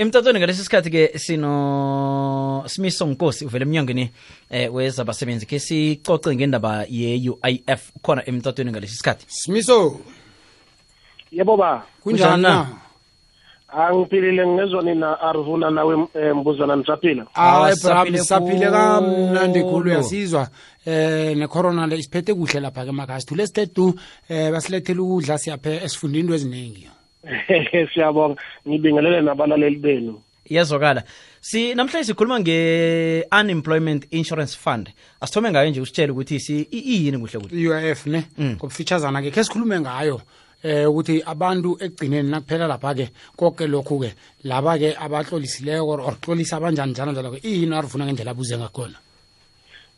emtatweni ngalesi sikhathi ke sino simiso nkosi uvela emnyangweni eh wezabasebenzi ke sicoce ngendaba ye-uif khona emtatweni ngalesi sikhathi simiso yebo ba. Kunjani na? Angiphilile ngezwa nina arvuna nawe eh, mbuzana nisaphila hayi sisaphile saphile kamnandi khulu uyasizwa. Eh necorona le isiphethe kuhle lapha ke emakhaya sithule sitedu um basilethele ukudla siyaphe esifundini into eziningi siyabonga. Ngibingelele nabalaleli benu. Iyazwakala. Si namhlanje sikhuluma nge-unemployment insurance fund. Asithome ngayo nje usitshele ukuthi si i- iyini kuhle kuhle? i-UIF ne? Ngokufitshazana ke ke sikhulume ngayo eh ukuthi abantu ekugcineni nakuphela lapha ke konke lokhu ke laba ke abahlolisileko or hlolisa abanjani njalo njalo ke iyini arifuna ngendlela abuze ngakhona?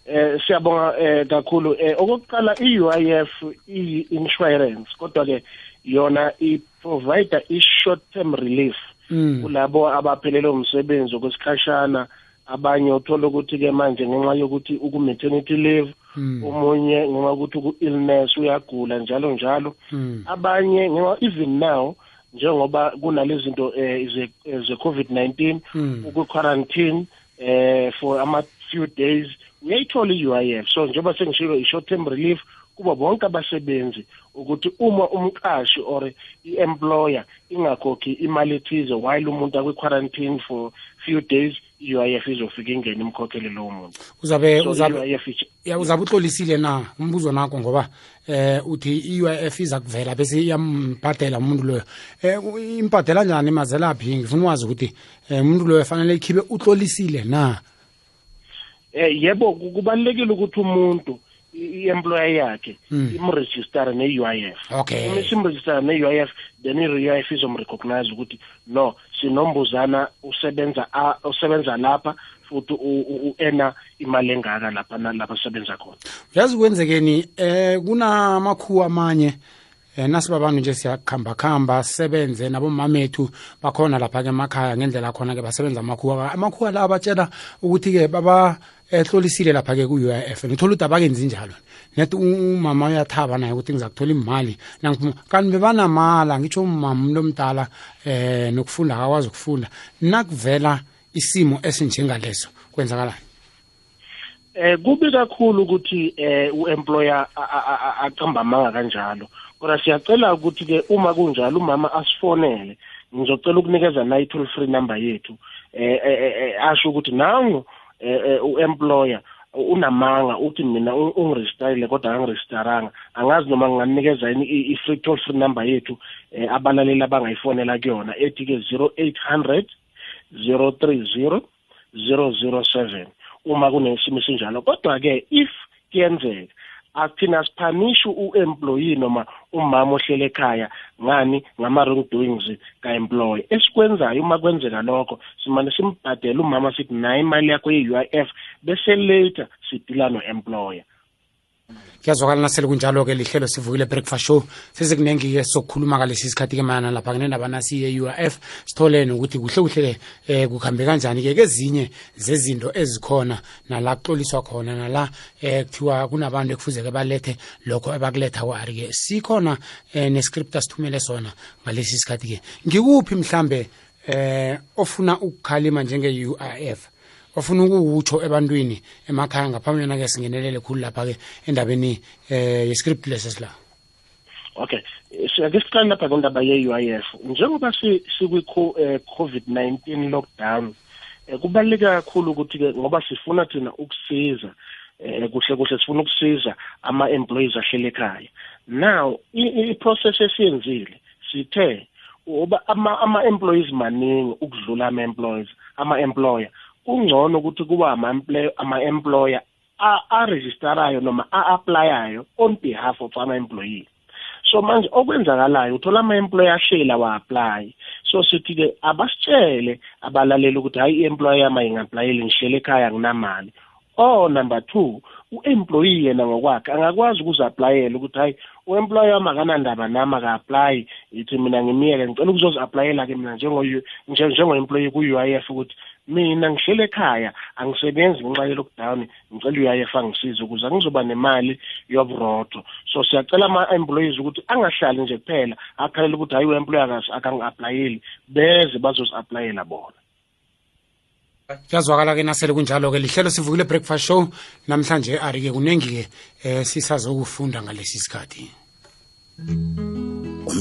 Eh siyabonga eh kakhulu eh okokuqala i-UIF i-insurance kodwa ke yona i-provider i-short term relief Mm. kulabo abaphelele umsebenzi okwesikhashana abanye uthola ukuthi ke manje ngenxa yokuthi uku-maternity leave Mm. omunye ngenxa yokuthi uku-illness uyagula njalo njalo Mm. abanye ngenxa even now njengoba kunalezi zinto eh, ze- eh, ze-covid-19 Mm. uku-quarantine eh for ama few days uyayithola i-UIF so njengoba sengishilo i-short term relief kuba bonke abasebenzi ukuthi uma umqashi or i-employer ingakhokhi imali ethize while umuntu akwi-quarantine for few days i-UIF izofika ingene imkhokhele lowo muntu. Uzabe so uzabe i-UIF ithi- ya uzabe utlolisile na? Umbuzo nakho ngoba eh uthi i-UIF iza kuvela bese iyambhadela umuntu loyo. Eh imbhadela njani? Imazelaphi ngifuna ukwazi ukuthi eh umuntu loyo fanele ikhibe utlolisile na? Eh yebo ku- kubalulekile ukuthi umuntu i- i-employer yakhe Mm. imregistere ne-UIF okay. Uma simregistere ne-UIF then i-UIF izomrecognize ukuthi no sinombuzana usebenza a- usebenza lapha futhi u- u- u-ena imali engaka lapha nalapha asebenza khona. Yazi kwenzekeni eh kunamakhuwa amanye eh nasibabantu nje siyakhamba khamba sisebenze nabomamethu bakhona lapha ke emakhaya ngendlela khona ke basebenza amakhuwa. Amakhuwa la abatshela ukuthi ke baba ehlolisile lapha ke ku-UIF ngithola ukuthi abakenzi njalo. Net umama uyathaba naye ukuthi ngizakuthola imali. Nangiphuma kanti bebanamala ngitsho umama umuntu omdala eh nokufunda akakwazi ukufunda. Nakuvela isimo esinjengaleso kwenzakalani? Eh kubi kakhulu ukuthi eh u-employer a- a- a- aqamba amanga kanjalo. Kodwa siyacela ukuthi ke uma kunjalo umama asifonele ngizocela ukunikeza nayo i-toll free number yethu. Eh eh, eh, eh, asho ukuthi nangu eh, eh, u-employer unamanga uthi mina u- ungiregisterile kodwa angiregisteranga angazi noma nginganikeza yini i- i-free toll free number yethu eh, abalaleli abangayifonela kuyona. Ethi ke 0800 030 007 uma kunesimo esinjalo kodwa ke if kuyenzeka athina siphanishi u-employee noma umama ohlele ekhaya ngani ngama-wrong doings ka-employer esikwenzayo uma kwenzeka lokho simane simbhadele umama sithi naye imali yakho ye-UIF bese later sidila no-employer. Kuyazwakala nasele kunjalo-ke lihlelo sivukile breakfast show. Sesikunengi-ke sokukhuluma ngalesi sikhathi ke mayana lapha ngendaba nasi ye-uif sithole nokuthi kuhle kuhle eh kuhambe kanjani-ke kezinye zezinto ezikhona nala kuxoliswa khona nala eh kuthiwa kunabantu ekufuze-ke balethe lokho ebakuletha kwari-ke. Sikhona eh nescript asithumele sona ngalesi sikhathi-ke ngikuphi mhlambe eh ofuna ukukhalima njenge-uif ofuna ukuwutsho ebantwini emakhaya ngaphambi ke singenelele khulu lapha-ke endabeni eh yescript lesesila okay. Siyake siqale lapha kwendaba ye-UIF njengoba si- sikwi-covid-19 lockdown eh, kubaluleke kakhulu ukuthi-ke ngoba sifuna thina ukusiza eh, kuhle kuhle sifuna ukusiza ama-employees ahlele ekhaya. Now i- i-process esiyenzile sithe uba ama- ama-employees maningi ukudlula ama-employees ama-employer kungcono ukuthi kuba ama-employ- ama-employer a- arejistarayo noma a-aplayayo on behalf of ama-employee. So manje okwenzakalayo uthola ama-employer ahleli awa-aplayi so sithi-ke abasitshele abalaleli ukuthi hhayi i-employer yami ayinga-aplayeli ngihlele ekhaya nginamali or number two u-employee yena ngokwakhe angakwazi ukuzi-aplayela ukuthi hhayi u-employer wami akanandaba nami aka-aplayi ithi mina ngimiyeke ngicela ukuzozi-aplayela-ke mina njengo-employee ku-u-i f ukuthi mina ngihlele ekhaya angisebenzi ngenxa ye-lockdown ngicela u-UIF angisize ukuze angizoba nemali yoburotho. So siyacela ama-employees ukuthi angahlali nje kuphela akhalele ukuthi hayi u-employer akangi-aplayeli beze bazozi-aplayela bona. Kuyazwakala-ke nasele kunjalo-ke lihlelo sivukile breakfast show. Namhlanje ari-ke kuningi-ke um sisazokufunda ngalesi sikhathi.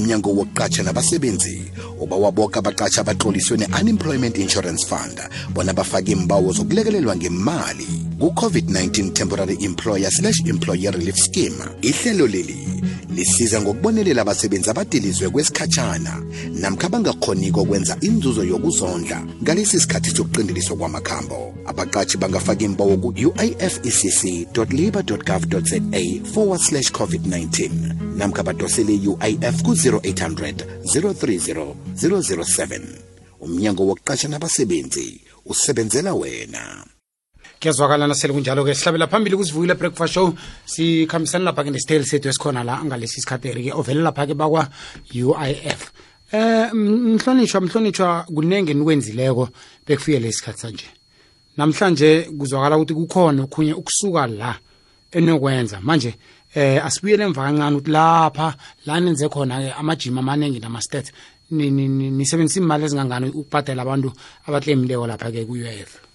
Umnyango wokuqatsha nabasebenzi. Uba waboka abaqatsha abaxoliswe ne-unemployment insurance fund. Bona bafake imbawo zokulekelelwa ngemali ku-covid-19 temporary employer slash employer relief scheme. Ihlelo leli lisiza ngokubonelela abasebenzi abadilizwe kwesikhatshana namkha bangakhoniko kwenza inzuzo yokuzondla ngalesi sikhathi sokuqindeliswa kwamakhambo. Abaqatshi bangafaka imbawo ku-uifecc labor gov za forward slash covid-19 namkha badosele uif ku-0800 030 007 umnyango wokuqasha nabasebenzi usebenzela wena kuyazwakala nasele kunjalo-ke. Sihlabela phambili kusivuyile breakfast show. Sikhambisana lapha-ke nesitayeli sethu esikhona la ngalesi sikhathi-ke ovele lapha-ke bakwa-uif eh mhlonishwa mhlonishwa kunenge nikwenzileko bekufike lesikhathi sanje. Namhlanje kuzwakala ukuthi kukhona okhunye ukusuka la enokwenza. Manje eh asibuyele emva kancane ukuthi lapha la nenze khona-ke amajima amaningi nama-stats. Nisebenzisa imali ezingangani ukubhadela abantu abakleyimileko lapha-ke ku-UIF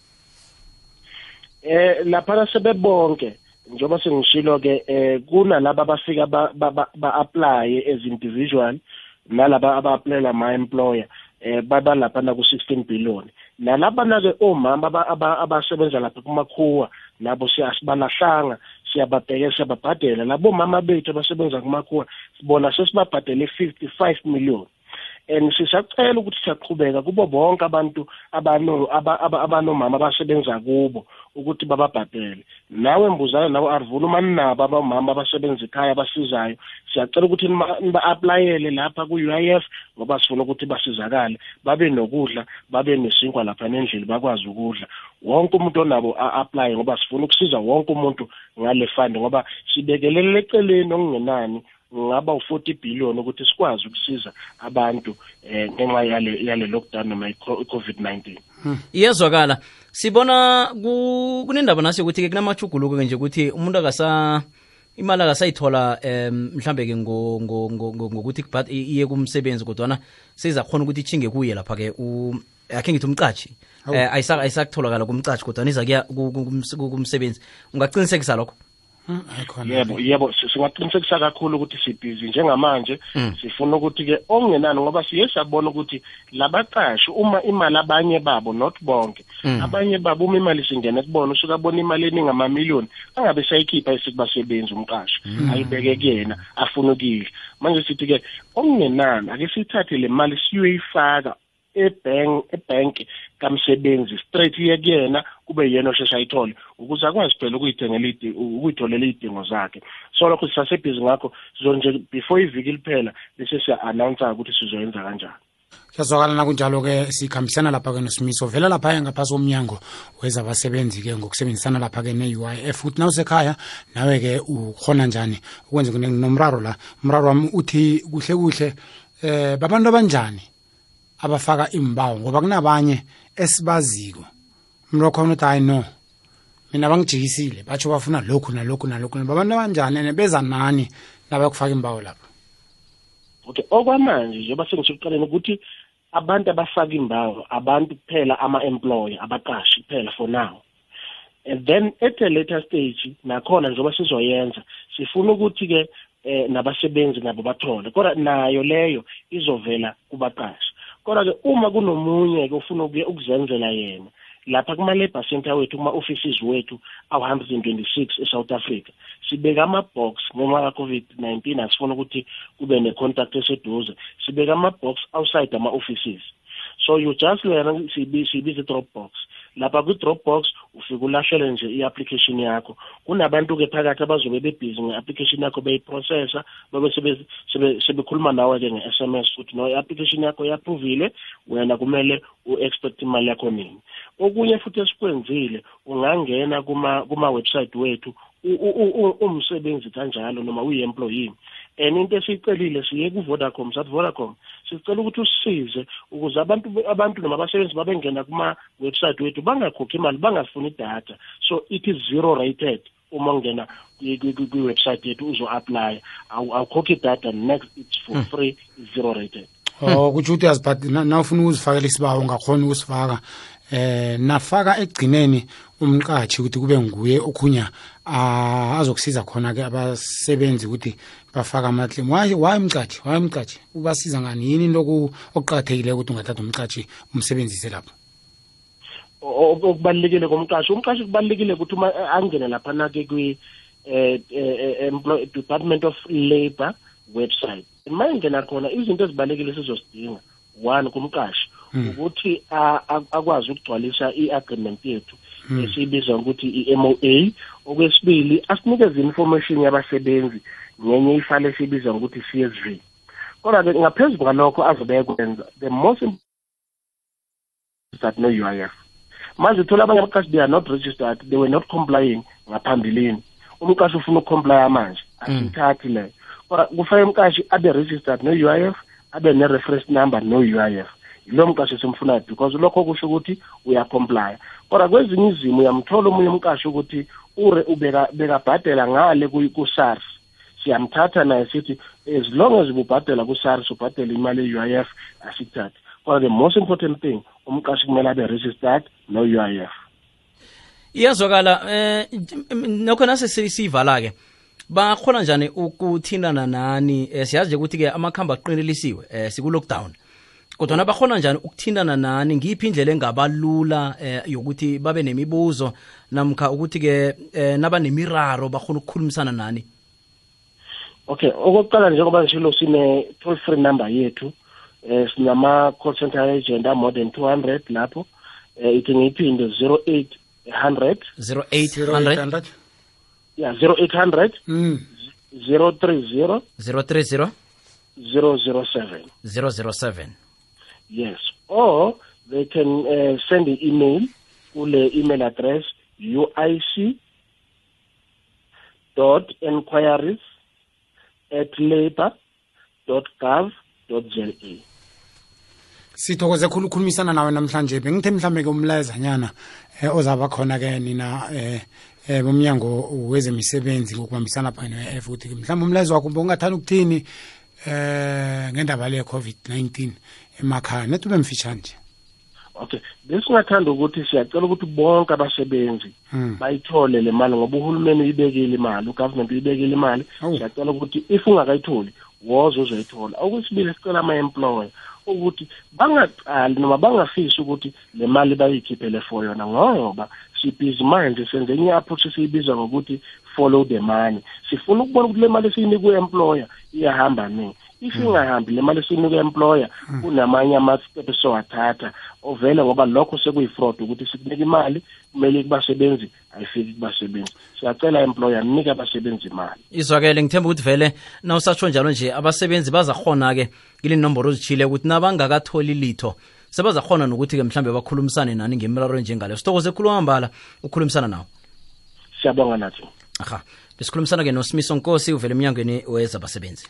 eh lapha sebebonke njengoba sengishilo ke eh kunalabo abafika ba apply as individual nalaba aba applyela my employer eh baba lapha na ku 16 billion. Nalaba na ke omama abasebenza lapha kumakhuwa nabo siyasibalahlanga siyababheka siyababhadela. Labo mama bethu abasebenza kumakhuwa sibona sesibabhadele 55 million. And sisacela ukuthi siyaqhubeka kubo bonke abantu abano abanomama abasebenza kubo ukuthi bababhadele. Nawe mbuzana nawe arvula uma ninabo abamama abasebenza ekhaya abasizayo? Siyacela ukuthi niba-aplayele lapha ku-UIF ngoba sifuna ukuthi basizakale. Babe nokudla babe nesinkwa lapha nendlela bakwazi ukudla. Wonke umuntu onabo a-aplaye ngoba sifuna ukusiza wonke umuntu ngale fund ngoba sibekelele eceleni okungenani ngaba u-40 billion ukuthi sikwazi ukusiza abantu eh ngenxa yale yale lockdown noma i-covid-19 iyezwakala. Sibona kunendaba nasi ukuthi ke kunamachuguluko ke nje ukuthi umuntu akasa imali akasayithola um mhlambe ke ngokuthi iye kumsebenzi kodwana seyizakhona ukuthi ichinge kuye lapha ke akhe ngithi umcashi um ayisakutholakala kumcashi kodwana iza kuya kumsebenzi. Ungaqinisekisa lokho yebo yebo singaqinisekisa kakhulu ukuthi sibhizi njengamanje hmm. sifuna ukuthi-ke okungenani ngoba siye sabona ukuthi labaqashi uma imali abanye babo not bonke hmm. abanye babo uma imali singene kubona usuke abona imali eningi amamiliyoni angabe sayikhipha esikubasebenzi umqashi ayibeke kuyena afuna ukidla manje sithi-ke okungenani ake siyithathe le mali siyoyifaka ebhank kamsebenzi straight iye kuyena kube yena oshesha ayithole ukuze akwazi phela ukuyithengela ukuyitholela iy'dingo zakhe. So lokho sisasebhizi ngakho sizonje before iviki liphela bese siya-announce-a ukuthi sizoyenza kanjani. Kuyazwakala nakunjalo-ke sikhambisana lapha-ke nosimiso vela lapha-ke ngaphasi komnyango wezabasebenzi-ke ngokusebenzisana lapha-ke ne-uif ukuthi nawusekhaya nawe-ke ukhona njani ukwenza nomraro la? Umraro wami uthi kuhle kuhle eh babantu abanjani abafaka imbawo ngoba kunabanye esibaziko umuntu wakhona uthi hayi no. Mina bangijikisile batsho bafuna lokhu nalokhu nalokhu babantu abanjani and beza nani nabayokufaka imbawo lapho? Okay okwamanje njengoba sengisho ekuqaleni ukuthi abantu abafaka imbawo abantu kuphela ama-employer abaqashi kuphela for now. And then at a later stage nakhona njengoba sizoyenza sifuna ukuthi-ke eh nabasebenzi nabo bathole. Kodwa nayo leyo izovela kubaqashi. Kodwa-ke uma kunomunye-ke ofuna ukuzenzela yena lapha kuma-labour center wethu kuma-offices wethu awu-126 e-south africa. Sibeka ama-box ngenxa ka-covid-19 asifuna ukuthi kube ne-contact eseduze. Sibeka ama-box outside ama-offices. So you just wena siyibiza i-drop box lapha kwi-dropbox ufike ulahlele nje i-application yakho. Kunabantu-ke phakathi abazobe bebhizi nge-application yakho beyiprocessa babe sebekhuluma nawe-ke nge-s m s futhi no i-application yakho yaphuvile wena kumele u-expect imali yakho nini. Okunye futhi esikwenzile ungangena kuma-website wethu u- u- u- umsebenzi kanjalo noma uyi-employee. And into esiyicelile siye ku-vodacom sathi vodacom sicela ukuthi usisize ukuze abantu abantu noma abasebenzi babengena kuma-website wethu bangakhokhi imali bangafuni idatha. So it is zero rated uma ungena kwi- kwi- kwi- kwi-website yethu uzo-aplya Awu- awukhokhi idatha next it's for free it's zero rated. Oh kutsho ukuthi uyazibhad- na- na ufuna ukuzifakela isibawo ungakhona ukusifaka eh nafaka ekugcineni umqatshi ukuthi kube nguye okhunya ah, azokusiza khona ke abasebenzi ukuthi bafaka amaclaim. Waye waye mqatshi waye mqatshi ubasiza ngani? Yini into oku- okuqakathekile ukuthi ungathatha umqatshi umsebenzise lapho? O- o- okubalulekile komqashi umqashi kubalulekile ukuthi uma eh, angene laphana-ke kwi eh, eh, employ department of labor website. Ma ingena khona izinto ezibalulekile sizosidinga one kumqashi ukuthi a- a- akwazi ukugcwalisa i-agreement yethu esiyibiza ngokuthi i-MOA okwesibili asinikeze information yabasebenzi ngenye ifale esiyibiza ngokuthi CSV kodwa-ke ngaphezu kwalokho azobe ekwenza the most important is that no UIF manje uthola abanye abaqashi they are not registered they were not complying ngaphambilini. Umqashi ufuna ukucomplya manje asithathi leyo kodwa kufanele umqashi abe registered no-UIF abe ne-reference number no-UIF yilo mqashi esimfunayo because lokho kusho ukuthi uyacomplya kodwa kwezinye izimo uyamthola omunye umqashi ukuthi ure ubeka bekabhadela ngale ku- ku-SARS. Siyamthatha naye sithi as long as ububhadela ku-SARS ubhadela imali ye-UIF asikuthathe kodwa the most important thing umqashi kumele abe registered no-UIF iyazwakala eh nokho nase siyivala ke bakhona njani ukuthindana nani? Eh, siyazi nje ukuthi ke amakhamba aqinelisiwe eh siku lockdown kodwa bakhona njani ukuthindana nani? Ngiphi indlela engabalula eh, yokuthi babe nemibuzo namkha ukuthi ke eh, nabanemiraro bakhona ukukhulumisana nani? Okay okokuqala njengoba ngishilo sine toll free number yethu eh sinama call center agent more than 200 lapho. Eh ithi ngiyiphinde 0800 0800 yeah 0800 mm. 030 030 007 007 yes. Or they can uh, send an email kule email address uic dot enquiries at labor dot gov dot za sithokoze khulu ukukhulumisana nawe namhlanje. Bengithe mhlambe ke umlayezanyana eh, ozaba khona ke nina eh eh bomnyango wezemisebenzi ngokubambisana phakathi ne-f ukuthi mhlawumbe umlayezo wakho ungathanda ukuthini eh ngendaba le covid-19 emakhaya nethi ube mfitshane nje okay besingathanda ukuthi siyacela ukuthi bonke abasebenzi Mm. bayithole le mali ngoba uhulumeni uyibekile imali ugovernment uyibekile imali Awu. siyacela ukuthi if ungakayitholi woze uzoyithola okwesibili sicela ama-employer ukuthi bangaqali noma bangafisi ukuthi le mali bayikhiphele for yona ngoba sibhizi manje senze enye i-approach esiyibiza ngokuthi follow the money. Sifuna ukubona ukuthi le mali esiyinikwe employer iyahamba nini. If ingahambi le mali esiyinikwe employer kunamanye ama-step esizowathatha ovele ngoba lokho sekuyi-fraud ukuthi sikunika imali kumele kubasebenzi ayifiki kubasebenzi. Siyacela employer nike abasebenzi imali. Izwakele ngithemba ukuthi vele na usatsho njalo nje abasebenzi bazakhona-ke kile nomboro ozitshile ukuthi nabangakatholi litho sebazakhona nokuthi-ke mhlambe bakhulumisane nani ngemiraro njengaleyo sithokoze khulu kwamambala ukukhulumisana nawo siyabonga nathi. Aha. Besikhulumisana-ke nosimiso nkosi uvele emnyangweni wezabasebenzi